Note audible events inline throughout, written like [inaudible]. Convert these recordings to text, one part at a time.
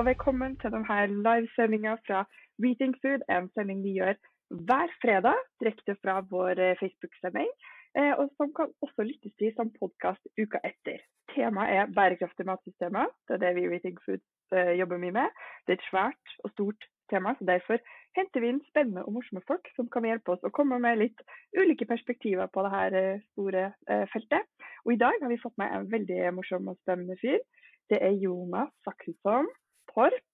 og velkommen til denne livesendinga fra Reading Food, en sending vi gjør hver fredag direkte fra vår eh, Facebook-sending, eh, og som kan også lyttes til som podkast uka etter. Temaet er bærekraftige matsystemer. Det er det vi i Reading Food eh, jobber mye med. Det er et svært og stort tema, så derfor henter vi inn spennende og morsomme folk som kan hjelpe oss å komme med litt ulike perspektiver på dette store feltet. Og i dag har vi fått med en veldig morsom og spennende fyr. Det er Jonas Sakrisson Torp.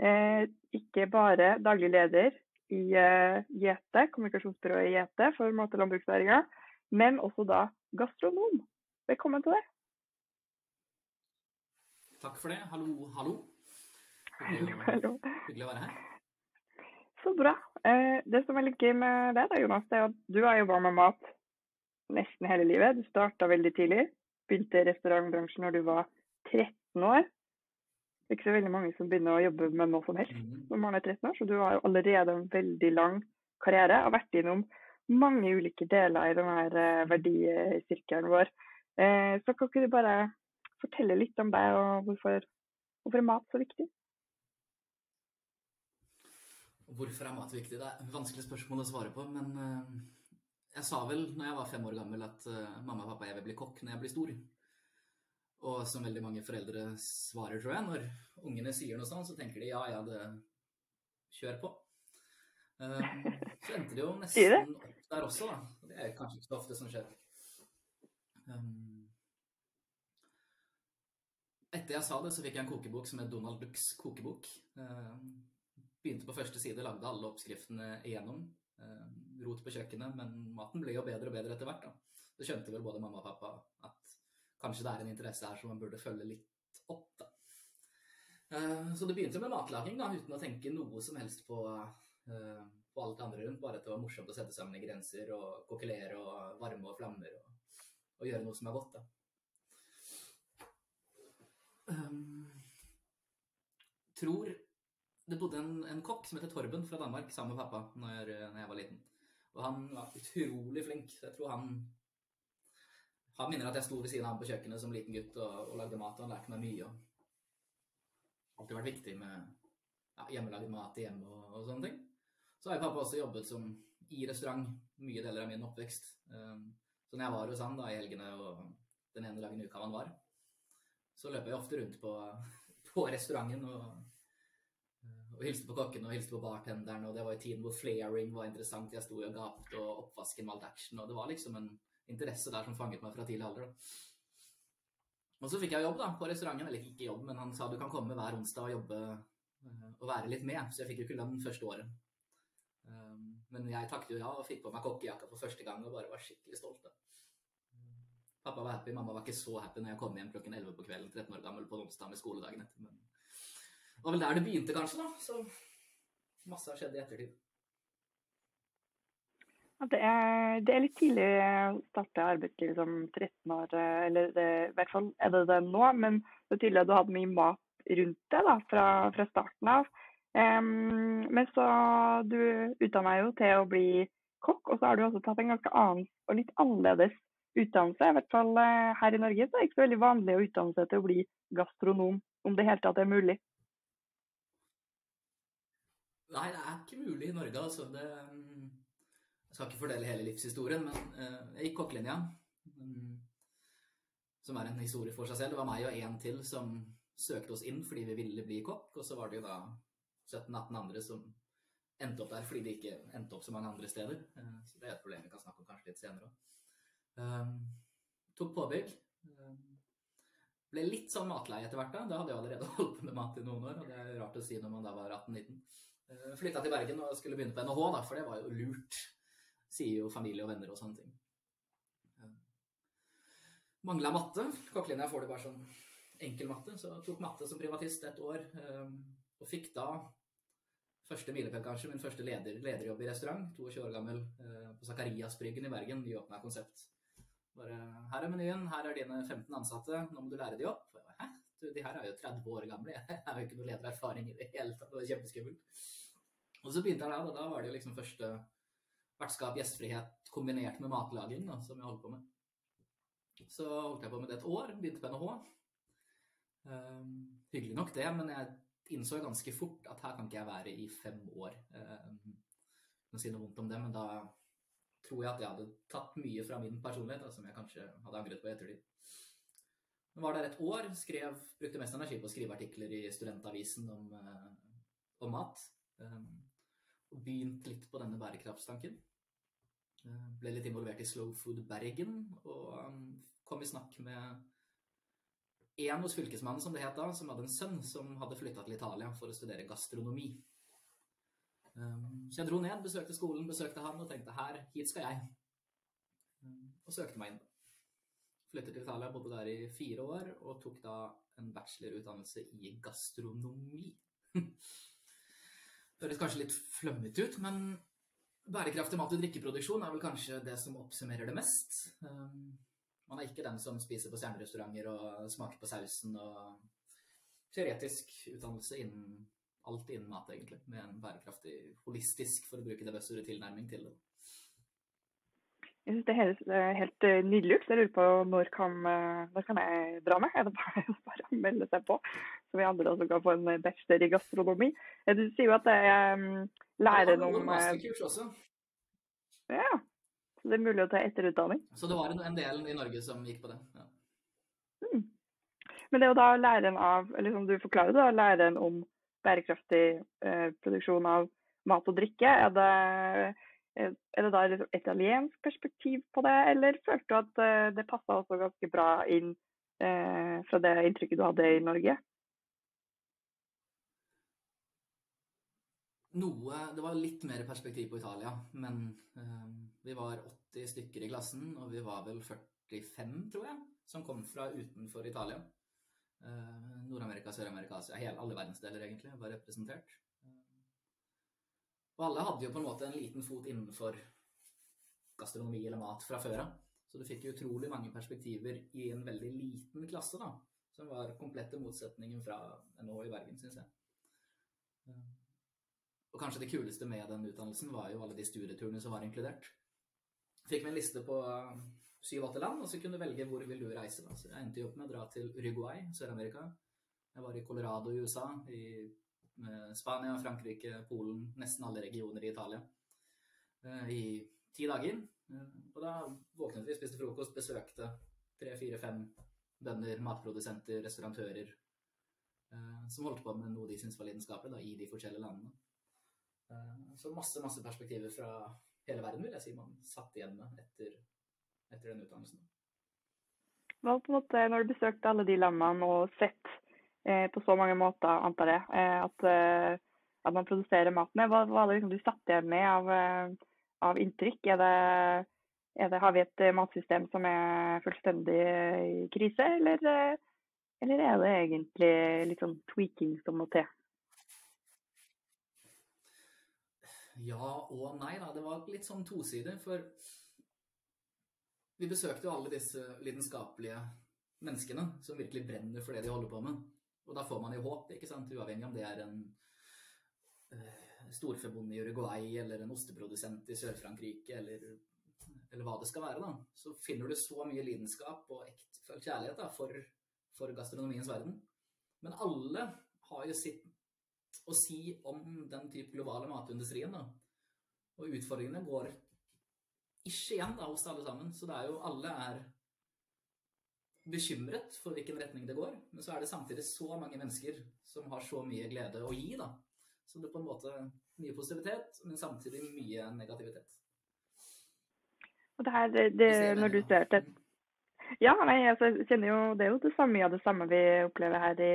Eh, ikke bare daglig leder i eh, Gjete, kommunikasjonsbyrået i Gjete for mat- og landbruksnæringa, men også da gastronom. Velkommen til det. Takk for det. Hallo, hallo. Hallo, [laughs] hallo. Hyggelig å være her. Så bra. Eh, det som er litt gøy med det, da, Jonas, det er at du har jobba med mat nesten hele livet. Du starta veldig tidlig. Begynte i restaurantbransjen når du var 13 år. Det er ikke så veldig mange som begynner å jobbe med noe som helst Mhm. når man er 13 år, så du har jo allerede en veldig lang karriere og vært innom mange ulike deler i denne verdisirkelen vår. Eh, Så kan ikke du bare fortelle litt om deg og hvorfor, hvorfor er mat så viktig? Hvorfor er mat viktig? Det er et vanskelig spørsmål å svare på, men eh, jeg sa vel når jeg var fem år gammel at eh, mamma og pappa jeg vil bli kokk når jeg blir stor. Og som veldig mange foreldre svarer, tror jeg, når ungene sier noe sånt, så tenker de ja, ja, det kjør på. Eh, så endte det jo [laughs] nesten opp der også, da. Det er kanskje ikke så ofte som skjer. Um, etter jeg sa det, så fikk jeg en kokebok som het Donald Ducks kokebok. Eh, begynte på første side, lagde alle oppskriftene igjennom. Eh, rot på kjøkkenet, men maten ble jo bedre og bedre etter hvert. da. Det skjønte vel både mamma og pappa at kanskje det er en interesse her som man burde følge litt opp. da. Eh, Så det begynte med matlaging, da, uten å tenke noe som helst på, eh, på alt det andre rundt. Bare at det var morsomt å sette sammen i grenser og kokkelere og varme og flammer og, og gjøre noe som er godt. da. Um, tror det bodde en, en kokk som heter Torben fra Danmark sammen med pappa når, når jeg var liten. Og han var utrolig flink. Jeg tror han Han minner at jeg sto ved siden av ham på kjøkkenet som liten gutt og, og lagde mat. Og han lærte meg mye. og Alltid vært viktig med ja, hjemmelaget mat i hjemmet og, og sånne ting. Så har pappa også jobbet som i restaurant mye deler av min oppvekst. Um, så når jeg var hos han da i helgene og den ene dagen i uka han var, så løp jeg ofte rundt på, [laughs] på restauranten og, og hilste på kokken og hilste på bartenderen. Og det var i tiden hvor flaring var interessant. Jeg sto og gapte, og oppvasken med action. Og det var liksom en interesse der som fanget meg fra tidlig alder. Og så fikk jeg jobb da, på restauranten. Eller ikke jobb, men han sa du kan komme hver onsdag og jobbe eh, og være litt med. Så jeg fikk jo ikke lønn første året. Um, Men jeg takket jo ja og fikk på meg kokkejakka for første gang og bare var skikkelig stolt. da. Pappa var happy, mamma var ikke så happy når jeg kom hjem klokken 11 på kvelden 13 år gammel på onsdag med skoledagen etter. Men det var vel der det begynte, kanskje, da. Så masse har skjedd i ettertid. Det, er, det er litt tidlig å starte arbeidslivet som 13 år, eh, eller det, i hvert fall er det det nå. Men det er tydelig at du hadde mye mat rundt det da, fra, fra starten av. Um, men så du utdanna jo til å bli kokk, og så har du også tatt en ganske annen og litt annerledes utdannelse. I hvert fall eh, her i Norge så er det ikke så veldig vanlig å utdanne seg til å bli gastronom, om det i hele tatt er mulig. Nei, det er ikke mulig i Norge, altså. Det, jeg skal ikke fordele hele livshistorien, men eh, jeg gikk kokkelinja. Som er en historie for seg selv. Det var meg og en til som søkte oss inn fordi vi ville bli kokk. Og så var det jo da 17-18 andre som endte opp der fordi de ikke endte opp så mange andre steder. Eh, Så det er et problem vi kan snakke om kanskje litt senere òg. tok påbygg. Ble litt sånn matleie etter hvert. Da Da hadde jeg allerede [laughs] holdt på med mat i noen år, og det er rart å si når man da var 18-19. Uh, Flytta til Bergen og skulle begynne på NHH, da, for det var jo lurt. Sier jo familie og venner og sånne ting. Ja. Mangla matte. Kokkelinja får du bare sånn enkel matte, så jeg tok matte som privatist et år. um, Og fikk da første milepæl, kanskje, min første leder, lederjobb i restaurant. 22 år gammel uh, på Zakariasbryggen i Bergen. Nyåpna konsept. Bare, her er menyen, her er dine 15 ansatte, nå må du lære de opp. Jeg Hæ? Du, de her er jo 30 år gamle, [laughs] jeg har jo ikke noe ledererfaring i det hele tatt. Det var kjempeskummelt. Og så begynte jeg da, og da var det jo liksom første vertskap, gjestfrihet kombinert med matlaging da, som jeg holdt på med. Så holdt jeg på med det et år, begynte på NHH. Um, hyggelig nok det, men jeg innså ganske fort at her kan ikke jeg være i fem år. Um, å si noe vondt om det, men da tror jeg at jeg hadde tatt mye fra min personlighet da, som jeg kanskje hadde angret på i ettertid. Jeg var der et år, skrev, brukte mest energi på å skrive artikler i Studentavisen om, eh, om mat. Um, og begynte litt på denne bærekraftstanken. Uh, ble litt involvert i Slow Food Bergen og um, kom i snakk med en hos fylkesmannen, som det het da, som hadde en sønn som hadde flytta til Italia for å studere gastronomi. Um, så jeg dro ned, besøkte skolen, besøkte han og tenkte her, hit skal jeg. Um, og søkte meg inn. Flyttet til Italia, bodde der i fire år og tok da en bachelorutdannelse i gastronomi. [laughs] Høres kanskje litt flømmete ut, men bærekraftig mat- og drikkeproduksjon er vel kanskje det som oppsummerer det mest. Um, man er ikke den som spiser på stjernerestauranter og smaker på sausen og teoretisk utdannelse innen alt innen mat, egentlig, med en bærekraftig, holistisk, for å bruke det beste tilnærming til det. Jeg synes Det høres eh, helt eh, nydelig ut. Jeg lurer på når kan, eh, når kan jeg dra med? Er det bare, [laughs] bare å melde seg på, så vi andre også kan få en bachelor i gastronomi? Du sier jo at jeg lærer noe om. Ja, så det er mulig å ta etterutdanning? Så det var en del i Norge som gikk på det. ja. Mm. Men det er jo da læren av, eller som du forklarer, da, læren om bærekraftig eh, produksjon av mat og drikke. Er det, eh, er det da et liksom italiensk perspektiv på det, eller følte du at eh, det passa også ganske bra inn eh, fra det inntrykket du hadde i Norge? Noe Det var litt mer perspektiv på Italia, men eh, vi var 80 stykker i klassen, og vi var vel 45, tror jeg, som kom fra utenfor Italia. Eh, Nord-Amerika, Sør-Amerika, Asia, hele, alle verdensdeler egentlig var representert. Eh, og alle hadde jo på en måte en liten fot innenfor gastronomi eller mat fra før av. Så du fikk utrolig mange perspektiver i en veldig liten klasse, da. Som var komplette motsetningen fra NHO i Bergen, syns jeg. Eh, og kanskje det kuleste med den utdannelsen var jo alle de studieturene som var inkludert. Fikk vi en liste på syv-åtte land, og så kunne du velge hvor vil du reise. Da. Så jeg endte opp med å dra til Uruguay, Sør-Amerika. Jeg var i Colorado i USA, i Spania, Frankrike, Polen, nesten alle regioner i Italia. Eh, I ti dager. Eh, og da våknet vi, spiste frokost, besøkte tre, fire, fem bønder, matprodusenter, restauratører eh, som holdt på med noe de syntes var lidenskapelig i de forskjellige landene. Så masse, masse perspektiver fra hele verden, vil jeg si, man satt igjen med etter etter den utdannelsen. Hva på en måte, Når du besøkte alle de landene og sett på så mange måter, antar jeg, eh, at, eh, at, man produserer mat med. hva var det liksom du satt igjen med av, eh, av inntrykk? Er det, er det, har vi et matsystem som er fullstendig i krise, eller, eh, eller er det egentlig litt sånn tweaking som må til? Ja og nei, da. Det var litt sånn toside. For vi besøkte jo alle disse lidenskapelige menneskene som virkelig brenner for det de holder på med. Og da får man jo håp, ikke sant? uavhengig om det er en uh, storforbonde i Uruguay eller en osteprodusent i Sør-Frankrike eller, eller, hva det skal være. da. Så finner du så mye lidenskap og ektefølt kjærlighet da, for, for gastronomiens verden. Men alle har jo sitt å si om den type globale matindustrien. da. Og utfordringene går ikke igjen da, hos alle sammen. Så det er jo alle er bekymret for hvilken retning det går. Men så er det samtidig så mange mennesker som har så mye glede å gi, da. Så det er på en måte mye positivitet, men samtidig mye negativitet. Og det her, det, det, når du ser til Ja, nei, altså, jeg kjenner jo Det er jo det samme, mye av det samme vi opplever her i,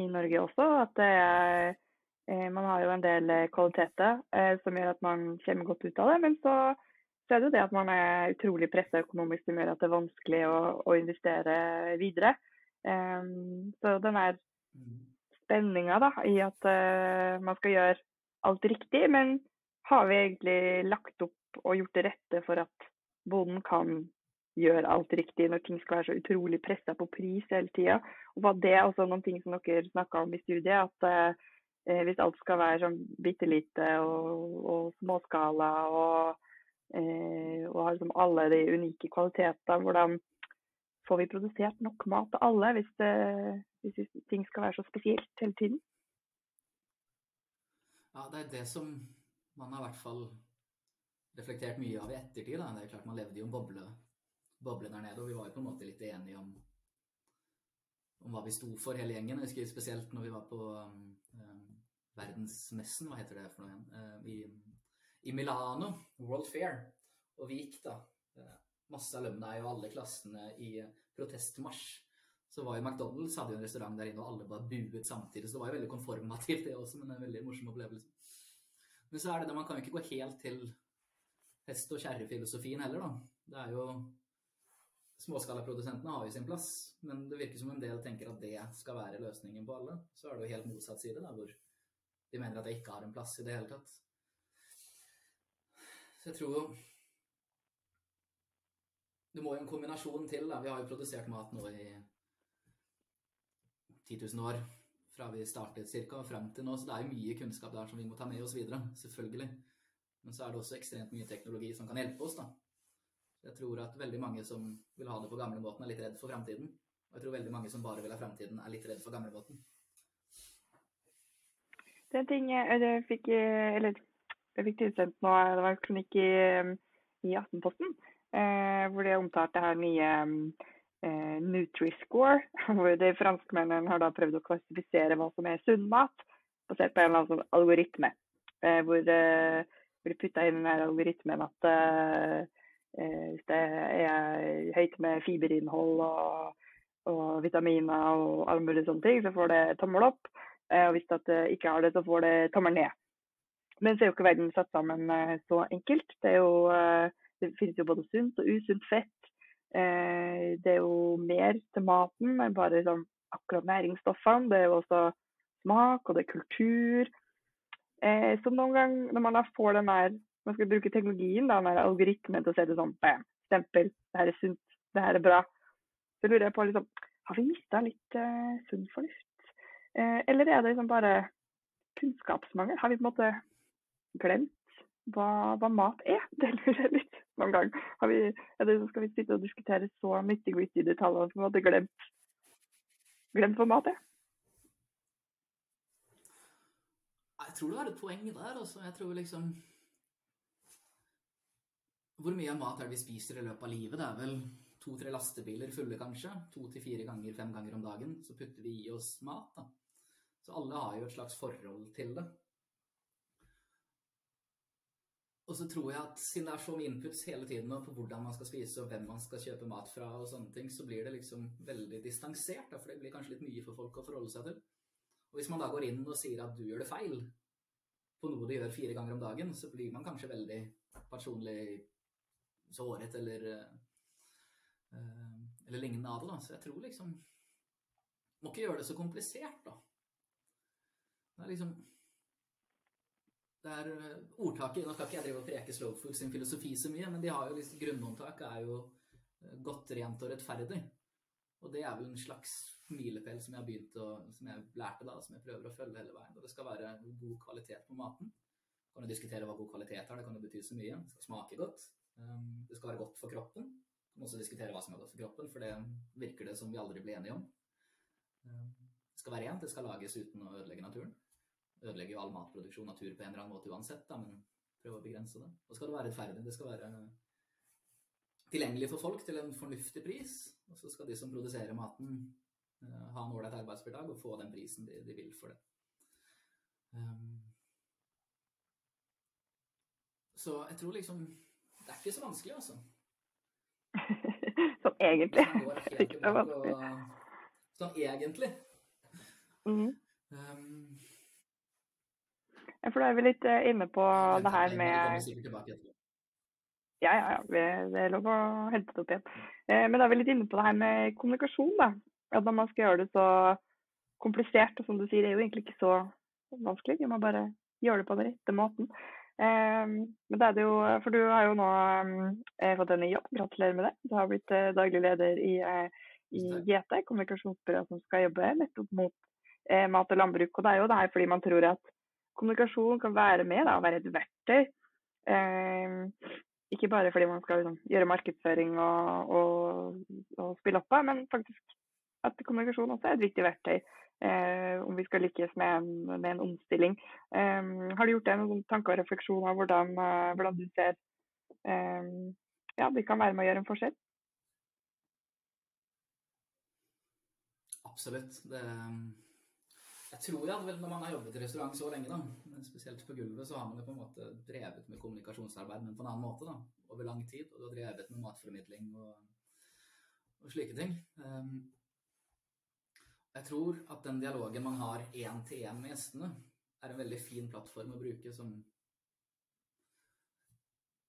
i Norge også. At det er eh, Man har jo en del kvaliteter eh, som gjør at man kommer godt ut av det. Men så så er det jo det at man er utrolig pressa økonomisk som gjør at det er vanskelig å, å investere videre. Um, så den er spenninga da, i at uh, man skal gjøre alt riktig, men har vi egentlig lagt opp og gjort det rette for at bonden kan gjøre alt riktig når ting skal være så utrolig pressa på pris hele tida? Og var det også noen ting som dere snakka om i studiet, at uh, hvis alt skal være sånn bitte lite og, og småskala og og har liksom alle de unike kvalitetene. Hvordan får vi produsert nok mat til alle hvis, det, hvis, ting skal være så spesielt hele tiden? Ja, det er det som man har i hvert fall reflektert mye av i ettertid. Da. Det er klart Man levde jo en boble, boble der nede, og vi var jo på en måte litt enige om, om hva vi sto for, hele gjengen. Jeg husker spesielt når vi var på um, um, verdensmessen, hva heter det for noe igjen, uh, i, Milano, World Fair. Og vi gikk da, uh, masse alumni og alle klassene i protestmarsj. Så var jo McDonald's hadde jo en restaurant der inne, og alle bare buet samtidig. Så det var jo veldig konformativt, det også, men en veldig morsom opplevelse. Men så er det det, man kan jo ikke gå helt til hest- og kjerrefilosofien heller, da. Det er jo Småskalaprodusentene har jo sin plass, men det virker som en del tenker at det skal være løsningen på alle. Så er det jo helt motsatt side, da, hvor de mener at det ikke har en plass i det hele tatt. Så jeg tror jo Det må jo en kombinasjon til, da. Vi har jo produsert mat nå i 10 000 år fra vi startet cirka og frem til nå, så det er jo mye kunnskap der som vi må ta med oss videre, selvfølgelig. Men så er det også ekstremt mye teknologi som kan hjelpe oss, da. Jeg tror at veldig mange som vil ha det på gamlemåten, er litt redd for framtiden. Og jeg tror veldig mange som bare vil ha framtiden, er litt redd for gamlemåten. Det er en ting jeg fikk, eller, jeg fikk tilsendt nå, det var en kronikk i, i Aftenposten, eh, hvor de omtalte her nye eh, Nutri-score, [laughs] hvor de franskmennene har da prøvd å klassifisere hva som er sunn mat, basert på en eller annen sånn algoritme. Eh, hvor eh, det putta inn den algoritmen at eh, eh, hvis det er høyt med fiberinnhold og, og vitaminer og alle mulige sånne ting, så får det tommel opp. Og hvis det ikke har det, så får det tommel ned. Men så er jo ikke verden satt sammen eh, så enkelt. Det, jo, eh, det finnes jo både sunt og usunt fett. Eh, det er jo mer til maten enn bare liksom, akkurat næringsstoffene. Det er jo også smak, og det er kultur. Så noen ganger når man da får den der man skal bruke teknologien, da, den algoritmen til å se det sånn bam, stempel, det her er sunt, det her er bra, så lurer jeg på liksom, har vi mista litt uh, sunn fornuft? Eller er det liksom bare kunnskapsmangel? Har vi på en måte glemt hva, hva mat er? [laughs] Det lurer jeg litt noen gang. Vi, er det, skal vi sitte og diskutere så nitty-gritty detaljer og vi hadde glemt, glemt hva mat er? Jeg tror du har et poeng der. Også. Jeg tror liksom Hvor mye mat er det vi spiser i løpet av livet? Det er vel to-tre lastebiler fulle, kanskje. To til fire ganger, fem ganger om dagen. Så putter vi i oss mat. da. Så alle har jo et slags forhold til det. Og så tror jeg at siden det er så mye inputs hele tiden på hvordan man skal spise og hvem man skal kjøpe mat fra og sånne ting, så blir det liksom veldig distansert. Da, for det blir kanskje litt mye for folk å forholde seg til. Og hvis man da går inn og sier at du gjør det feil på noe du gjør fire ganger om dagen, så blir man kanskje veldig personlig såret eller uh, eller lignende av det. da. Så jeg tror liksom Må ikke gjøre det så komplisert, da. Det er liksom det er ordtaket, Nå skal ikke jeg drive og preke Slowfood sin filosofi så mye, men de har jo liksom, grunnhåndtak er jo godt, rent og rettferdig. Og det er vel en slags milepæl som jeg har begynt å, som jeg lærte da, som jeg prøver å følge hele veien. Og det skal være god kvalitet på maten. Du kan jo diskutere hva god kvalitet er, det kan jo bety så mye. Det skal smake godt. Um, det skal være godt for kroppen. Du kan også diskutere hva som er godt for kroppen, for det virker det som vi aldri blir enige om. Um, det skal være rent, det skal lages uten å ødelegge naturen. Ødelegger jo all matproduksjon natur på en eller annen måte uansett, da, men prøve å begrense det. Og skal det være rettferdig. Det skal være tilgjengelig for folk til en fornuftig pris. Og så skal de som produserer maten, uh, ha en ålreit arbeidsdag og få den prisen de, de vil for det. Um, så jeg tror liksom Det er ikke så vanskelig, altså. [laughs] sånn egentlig. Sånn egentlig. Mm. Um, ja, for da er vi litt uh, inne på det her med ja, ja, ja. Det er lov å hente det opp igjen. Eh, men da er vi litt inne på det her med kommunikasjon. da. At når man skal gjøre det så komplisert, og som du sier, det er jo egentlig ikke så vanskelig. Må bare gjøre det på den rette måten. Eh, men det er det jo, For du har jo nå eh, fått en ny jobb, gratulerer med det. Du har blitt eh, daglig leder i, eh, i GT, kommunikasjonsbyrået som skal jobbe nettopp mot eh, mat og landbruk. Og det er jo det her fordi man tror at kommunikasjon kan være med, da, være et verktøy. Ikke bare fordi man skal liksom, gjøre markedsføring og, og, og spille opp av, men faktisk at kommunikasjon også er et viktig verktøy eh, om vi skal lykkes med en, med en omstilling. Eh, har du gjort deg noen tanker og refleksjoner av hvordan, uh, hvordan du ser um, ja, vi kan være med å gjøre en forskjell? Absolutt. Det, jeg tror at når man har jobbet i restaurant så lenge, da, spesielt på gulvet, så har man jo på en måte drevet med kommunikasjonsarbeid, men på en annen måte da, over lang tid. Og du har drevet med matformidling og, og slike ting. Um, jeg tror at den dialogen man har én til én med gjestene, er en veldig fin plattform å bruke som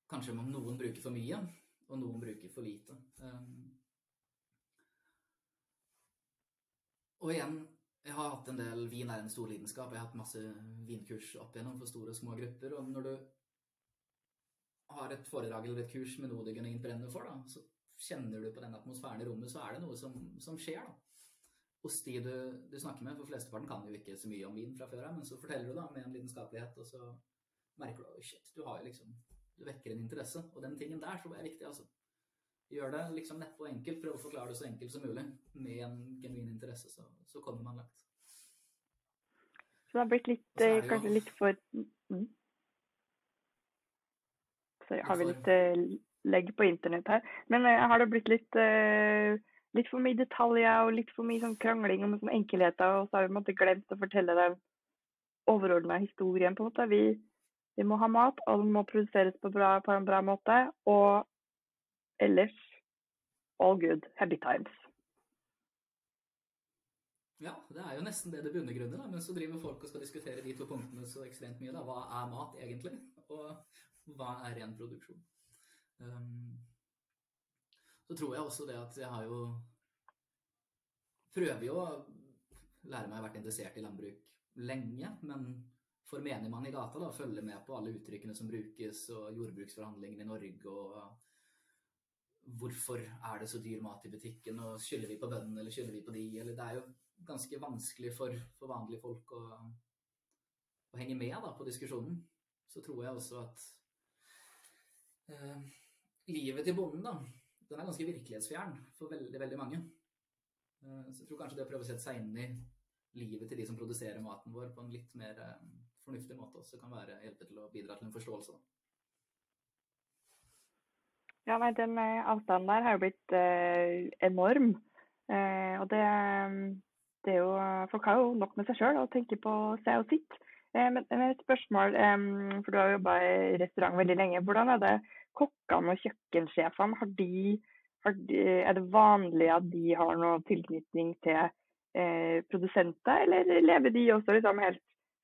Kanskje noen bruker for mye, og noen bruker for lite. Um, og igjen, jeg har hatt en del Vin er en stor lidenskap. Jeg har hatt masse vinkurs opp igjennom for store og små grupper. Og når du har et foredrag eller et kurs med noe du genuint brenner for, da, så kjenner du på den atmosfæren i rommet, så er det noe som, som skjer. da. Hos de du, du, snakker med, for flesteparten kan jo ikke så mye om vin fra før av, men så forteller du da med en lidenskapelighet, og så merker du shit, du har jo liksom Du vekker en interesse. Og den tingen der jeg er viktig, altså. Gjør det liksom og enkelt. Prøv å forklare det så enkelt som mulig. Med en genuin interesse, så, så kommer man langt. Så det har blitt litt, eh, jo... kanskje litt for mm. Sorry, har vi litt uh, legg på internett her. Men uh, har det blitt litt, litt for mye detaljer og litt for mye sånn krangling om sånn enkelheter, og så har vi måtte, glemt å fortelle den overordna historien, på en måte. Vi, vi, må ha mat, og den må produseres på, bra, på en bra måte. Og ellers all good, happy times. Ja, det er jo nesten det det bunner. Da. Men så driver folk og skal diskutere de to punktene så ekstremt mye. Da. Hva er mat egentlig? Og hva er ren produksjon? Um, så tror jeg også det at jeg har jo Prøver jo å lære meg å ha vært interessert i landbruk lenge, men for menigmann i gata da, følge med på alle uttrykkene som brukes, og jordbruksforhandlingene i Norge og hvorfor er det så dyr mat i butikken, og skylder vi på bøndene, eller skylder vi på de, eller Det er jo ganske vanskelig for, for vanlige folk å, å, henge med da, på diskusjonen. Så tror jeg også at eh, livet til bonden, da, den er ganske virkelighetsfjern for veldig, veldig mange. Eh, så jeg tror kanskje det å prøve å sette seg inn i livet til de som produserer maten vår på en litt mer eh, fornuftig måte også kan være hjelpe til å bidra til en forståelse. Da. Ja, nei, Den eh, avstanden der har jo blitt eh, enorm. Eh, og det, det, er jo Folk har jo nok med seg sjøl og tenker på seg og sitt. Eh, men, et spørsmål, eh, for du har jobba i restaurant veldig lenge. Hvordan er det kokkene og kjøkkensjefene? Har de, har de, er det vanlig at de har noe tilknytning til eh, produsenter, eller lever de også liksom helt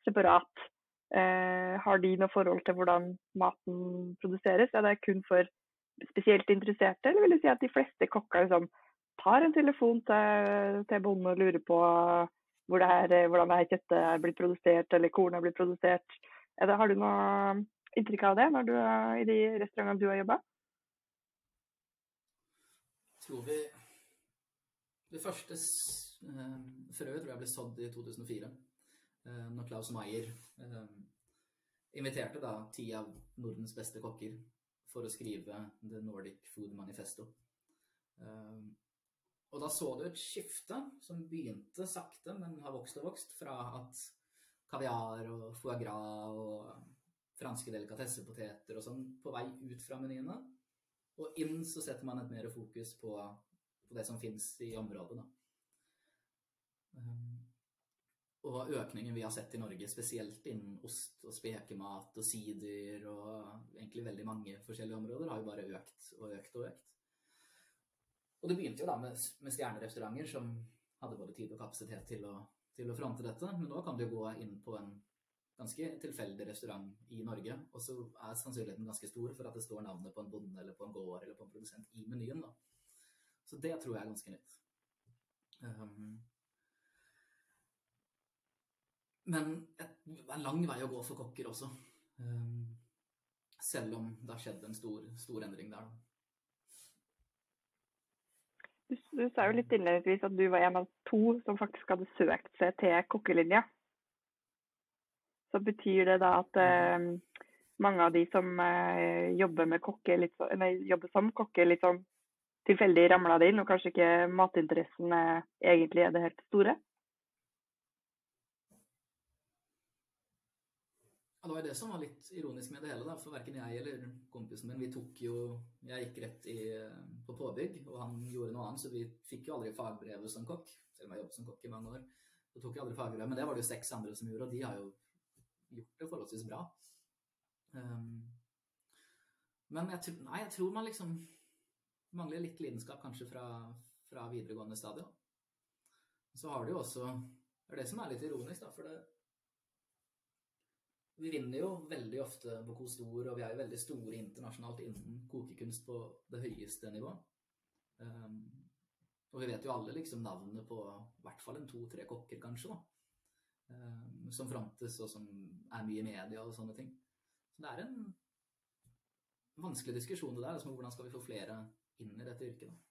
separat? har de noe forhold til hvordan maten produseres? Er det kun for spesielt interesserte, eller vil du si at de fleste kokker liksom, tar en telefon til, til bonden og lurer på hvor det her, hvordan det her kjøttet er blitt produsert, eller kornet er blitt produsert. Det, har du noe inntrykk av det når du, i de restaurantene du har jobba? Tror vi Det første eh, frøet tror jeg ble sådd i 2004. Eh, når Klaus Maier eh, inviterte da ti av Nordens beste kokker for å skrive The Nordic Food Manifesto. Ehm, og da så du et skifte som begynte sakte, men har vokst og vokst, fra at kaviar og foie gras og franske delikatessepoteter og sånn på vei ut fra menyene. Og inn så setter man et mer fokus på, på det som fins i området, da. Og økningen vi har sett i Norge, spesielt innen ost og spekemat og sider og egentlig veldig mange forskjellige områder, har jo bare økt og økt og økt. Og det begynte jo da med, med stjernerestauranter som hadde både tid og kapasitet til å, til å fronte dette, men nå kan du gå inn på en ganske tilfeldig restaurant i Norge, og så er sannsynligheten ganske stor for at det står navnet på en bonde eller på en gård eller på en produsent i menyen. da. Så det tror jeg er ganske nytt. Um, men det er en lang vei å gå for kokker også. Um, selv om det har skjedd en stor, stor endring der. Du, du, sa jo litt innledningsvis at du var en av to som faktisk hadde søkt seg til kokkelinja. Så betyr det da at eh, mange av de som eh, jobber, med kokke, litt, nei, jobber som kokke, litt sånn tilfeldig ramla det inn, og kanskje ikke matinteressen eh, egentlig er det helt store? Det var jo det som var litt ironisk med det hele, da. For verken jeg eller kompisen min, vi tok jo Jeg gikk rett i, på påbygg, og han gjorde noe annet, så vi fikk jo aldri fagbrevet som kokk. Selv om jeg jobbet som kokk i mange år. Så tok jeg aldri fagbrev. Men det var det jo seks andre som gjorde, og de har jo gjort det forholdsvis bra. Um, men jeg, nei, jeg tror man liksom mangler litt lidenskap kanskje fra, fra videregående stadion. Så har du jo også Det er det som er litt ironisk, da, for det vi vinner jo veldig ofte på Kostor, og vi er jo veldig store internasjonalt innen kokekunst på det høyeste nivå. Um, og vi vet jo alle liksom navnet på i hvert fall en to-tre kokker, kanskje, da. Um, som frontes, og som er mye i media og sånne ting. Så det er en vanskelig diskusjon det der, altså hvordan skal vi få flere inn i dette yrket, da.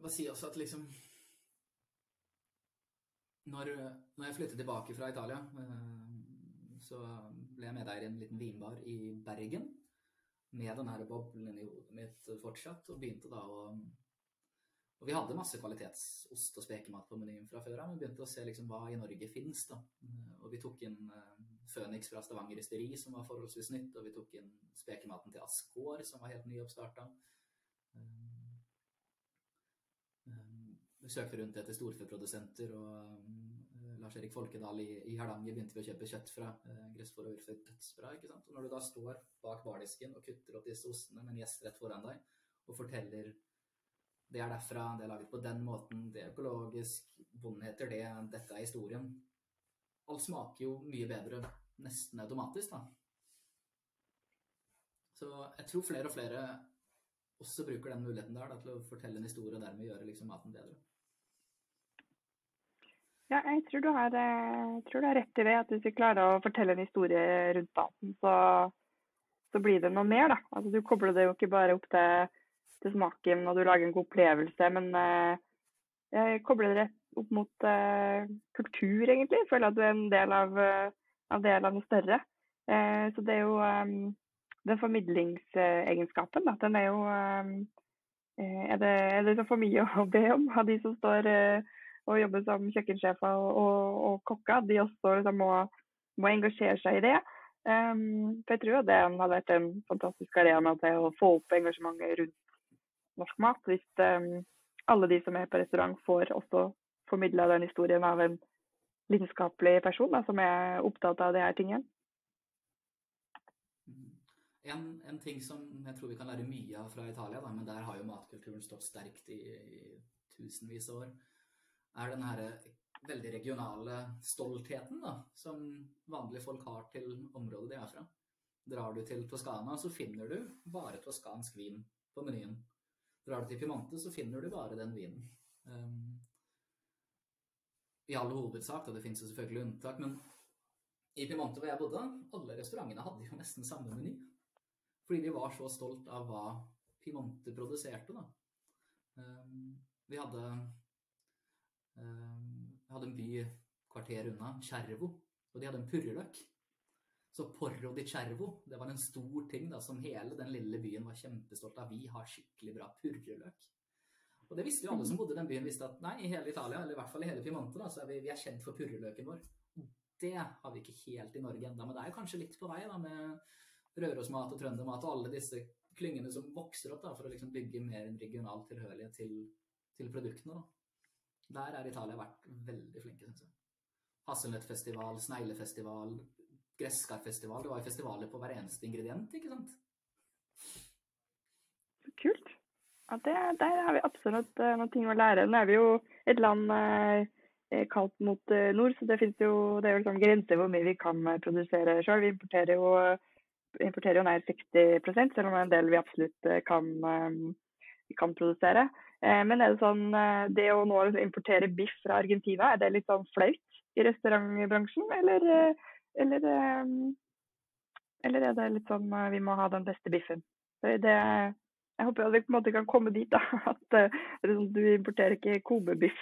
Bare si også at liksom når, når jeg flyttet tilbake fra Italia uh, så ble jeg med der i en liten vinbar i Bergen med den her boblen i hodet mitt fortsatt, og begynte da å og vi hadde masse kvalitetsost og spekemat på menyen fra før av, men begynte å se liksom hva i Norge fins. da. Og vi tok inn uh, Føniks fra Stavanger Ysteri, som var forholdsvis nytt, og vi tok inn spekematen til Askår, som var helt nyoppstarta. Um, um, vi søkte rundt etter storfeprodusenter, og Lars-Erik Folkedal i, i, Hardanger begynte vi å kjøpe kjøtt fra eh, Gressfòr og Urføyd dødsbra. ikke sant? Og når du da står bak bardisken og kutter opp disse ostene med en gjest rett foran deg, og forteller det er derfra, det er laget på den måten, det er økologisk, bonden heter det, dette er historien Alt smaker jo mye bedre nesten automatisk, da. Så jeg tror flere og flere også bruker den muligheten der da, til å fortelle en historie og dermed gjøre liksom maten bedre. Ja, jeg tror har, eh, tror du har rett i det. At hvis vi klarer å fortelle en historie rundt maten, så, så, blir det noe mer. da. Altså, Du kobler det jo ikke bare opp til, til smaken og du lager en god opplevelse, men uh, jeg kobler det opp mot uh, kultur, egentlig. Jeg føler at du er en del av, uh, del av noe større. så det er jo um, den formidlingsegenskapen, da. Den er jo um, er, det, er det for mye å be om av de som står uh, og jobbe som kjøkkensjefer og, og, og kokker, de også liksom må, må, engasjere seg i det. Um, for jeg tror det hadde vært en fantastisk arena til å få opp engasjementet rundt norsk mat. Hvis um, alle de som er på restaurant får også formidla den historien av en lidenskapelig person da, som er opptatt av de her tingene. En, en, ting som jeg tror vi kan lære mye av fra Italia, da, men der har jo matkulturen stått sterkt i, i tusenvis av år, er den herre veldig regionale stoltheten da, som vanlige folk har til området de er fra. Drar du til Toskana, så finner du bare toskansk vin på menyen. Drar du til Pimante, så finner du bare den vinen. Um, I all hovedsak, og det finnes jo selvfølgelig unntak, men i Pimante hvor jeg bodde, alle restaurantene hadde jo nesten samme meny. Fordi de var så stolt av hva Pimante produserte, da. Um, vi hadde jeg hadde en by kvarter unna, Cervo, og de hadde en purreløk. Så Porro di Cervo, det var en stor ting da, som hele den lille byen var kjempestolt av. Vi har skikkelig bra purreløk. Og det visste jo alle som bodde i den byen, visste at nei, i hele Italia, eller i hvert fall i hele Piemonte, da, så er vi, vi er kjent for purreløken vår. Det har vi ikke helt i Norge ennå, men det er jo kanskje litt på vei da, med Rørosmat og Trøndermat og alle disse klyngene som vokser opp da, for å liksom bygge mer en regional tilhørighet til, til produktene. da. Der har Italia vært veldig flinke, syns jeg. Hasselnøttfestival, sneglefestival, gresskarfestival. Det var jo festivaler på hver eneste ingrediens, ikke sant? Kult. Ja, det, Der har vi absolutt uh, noen ting å lære. Nå er vi jo et land uh, kaldt mot uh, nord, så det, jo, det er jo liksom grenser hvor mye vi kan produsere sjøl. Vi importerer jo, importerer jo nær 60 selv om det er en del vi absolutt kan, kan produsere. Eh, men er det sånn, eh, det å nå importere biff fra Argentina, er det litt sånn flaut i restaurantbransjen? Eller, eh, eller, eller er det litt sånn vi må ha den beste biffen? Det, jeg håper vi på en måte kan komme dit da, [laughs] at sånn, du importerer ikke Kobe-biff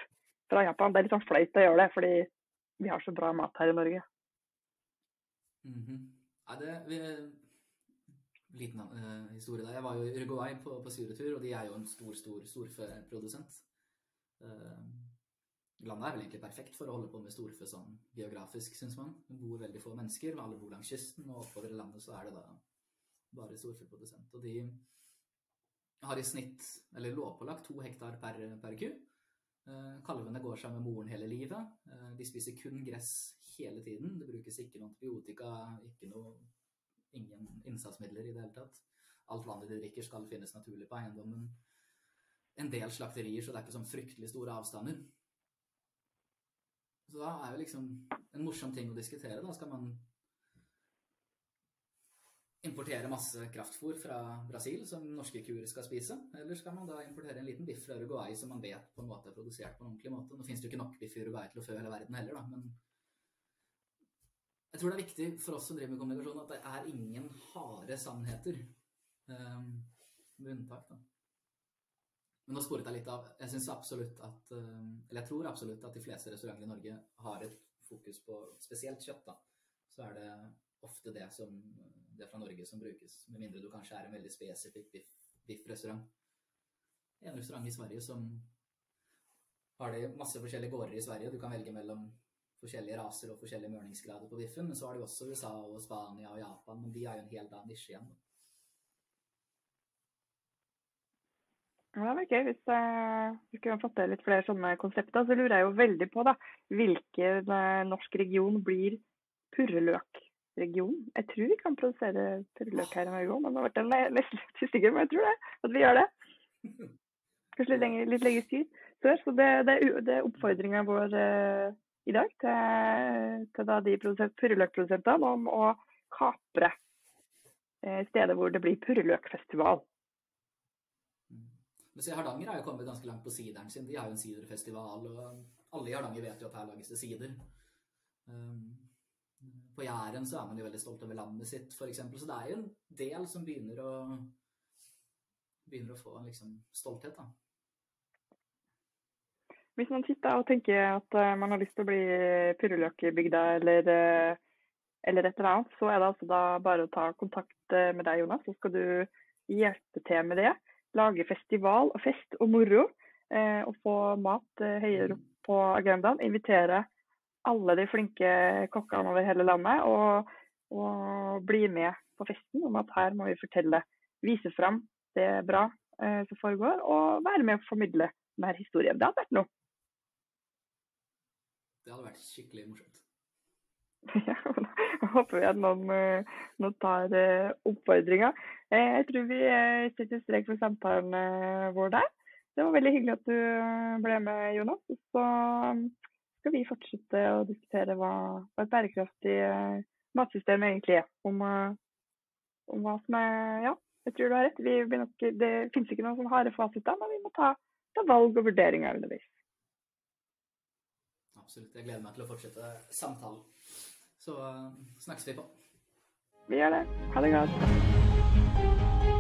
fra Japan. Det er litt sånn flaut å gjøre det, fordi vi har så bra mat her i Norge. Mm -hmm. ja, det, vi, liten uh, historie der. Jeg var jo i Uruguay på, på syretur, og de er jo en stor, stor storfeprodusent. Uh, landet er vel egentlig perfekt for å holde på med storfe sånn geografisk, syns man. Det bor veldig få mennesker, alle bor langs kysten, og oppover i landet så er det da bare storfeprodusent. Og de har i snitt, eller lovpålagt, to hektar per, per ku. Eh, kalvene går seg med moren hele livet. Eh, de spiser kun gress hele tiden. Det brukes ikke noe antibiotika, ikke noe, ingen innsatsmidler i det hele tatt. Alt vannet de drikker skal finnes naturlig på eiendommen. En del slakterier, så det er ikke sånn fryktelig store avstander. Så da er jo liksom en morsom ting å diskutere. Da skal man importere masse kraftfôr fra Brasil som norske kuer skal spise? Eller skal man da importere en liten biff fra Uruguay som man vet på en måte er produsert på en ordentlig måte? Nå finnes det jo ikke nok biff i Uruguay til å fø hele verden heller, da, men jeg tror det er viktig for oss som driver med kommunikasjon, at det er ingen harde sannheter. Um, med unntak, da. Men nå sporet jeg litt av. Jeg syns absolutt at eh, Eller jeg tror absolutt at de fleste restauranter i Norge har et fokus på spesielt kjøtt, da. Så er det ofte det som det fra Norge som brukes. Med mindre du kanskje er en veldig spesifikk biffrestaurant. En restaurant i Sverige som har de masse forskjellige gårder i Sverige. Du kan velge mellom forskjellige raser og forskjellige mørningsgrader på biffen. Men så har de også USA og Spania og Japan, men de er jo en helt annen nisje igjen. Ja, det er gøy. Hvis uh, vi kunne fått til litt flere sånne konsepter, så lurer jeg jo veldig på da, hvilken uh, norsk region blir purreløkregionen? Jeg tror vi kan produsere purreløk her i Norge òg, men det har vært en nesten litt usikker, men jeg tror det, at vi gjør det. Kanskje litt lenger, litt lenger syd. Så det, det, det er oppfordringa vår uh, i dag til, til de purreløkprodusentene om å kapre stedet hvor det blir purreløkfestival. Men se, Hardanger har jo kommet ganske langt på sideren sin. De har jo en siderfestival, og alle i Hardanger vet jo at her lages det sider. Um, på Jæren så er man jo veldig stolt over landet sitt, f.eks. Så det er jo en del som begynner å, begynner å få liksom, stolthet, da. Hvis man sitter og tenker at uh, man har lyst til å bli purreløkbygda eller, uh, eller et eller annet, så er det altså da bare å ta kontakt uh, med deg, Jonas. Så skal du hjelpe til med det lage festival og fest og moro. Eh, og få mat eh, høyere opp på agendaen. Invitere alle de flinke kokkene over hele landet. Og, og, bli med på festen om at her må vi fortelle, vise fram det bra eh, som foregår. Og være med å formidle denne historien. Det hadde vært noe. Det hadde vært skikkelig morsomt. [laughs] Ja, jeg håper vi at noen, eh, noen tar uh, oppfordringa. Eh, jeg tror vi setter strek for samtalen vår der. Det var veldig hyggelig at du ble med, Jonas. Så skal vi fortsette å diskutere hva, hva et bærekraftig matsystem egentlig er. Om, om, hva som er Ja, jeg tror du har rett. Vi, nok, det finnes ikke noen sånn harde fasiter, men vi må ta, ta valg og vurderinger underveis absolutt. Jeg gleder meg til å fortsette samtalen. Så eh, snakkes vi på. Vi gjør det. Ha det godt.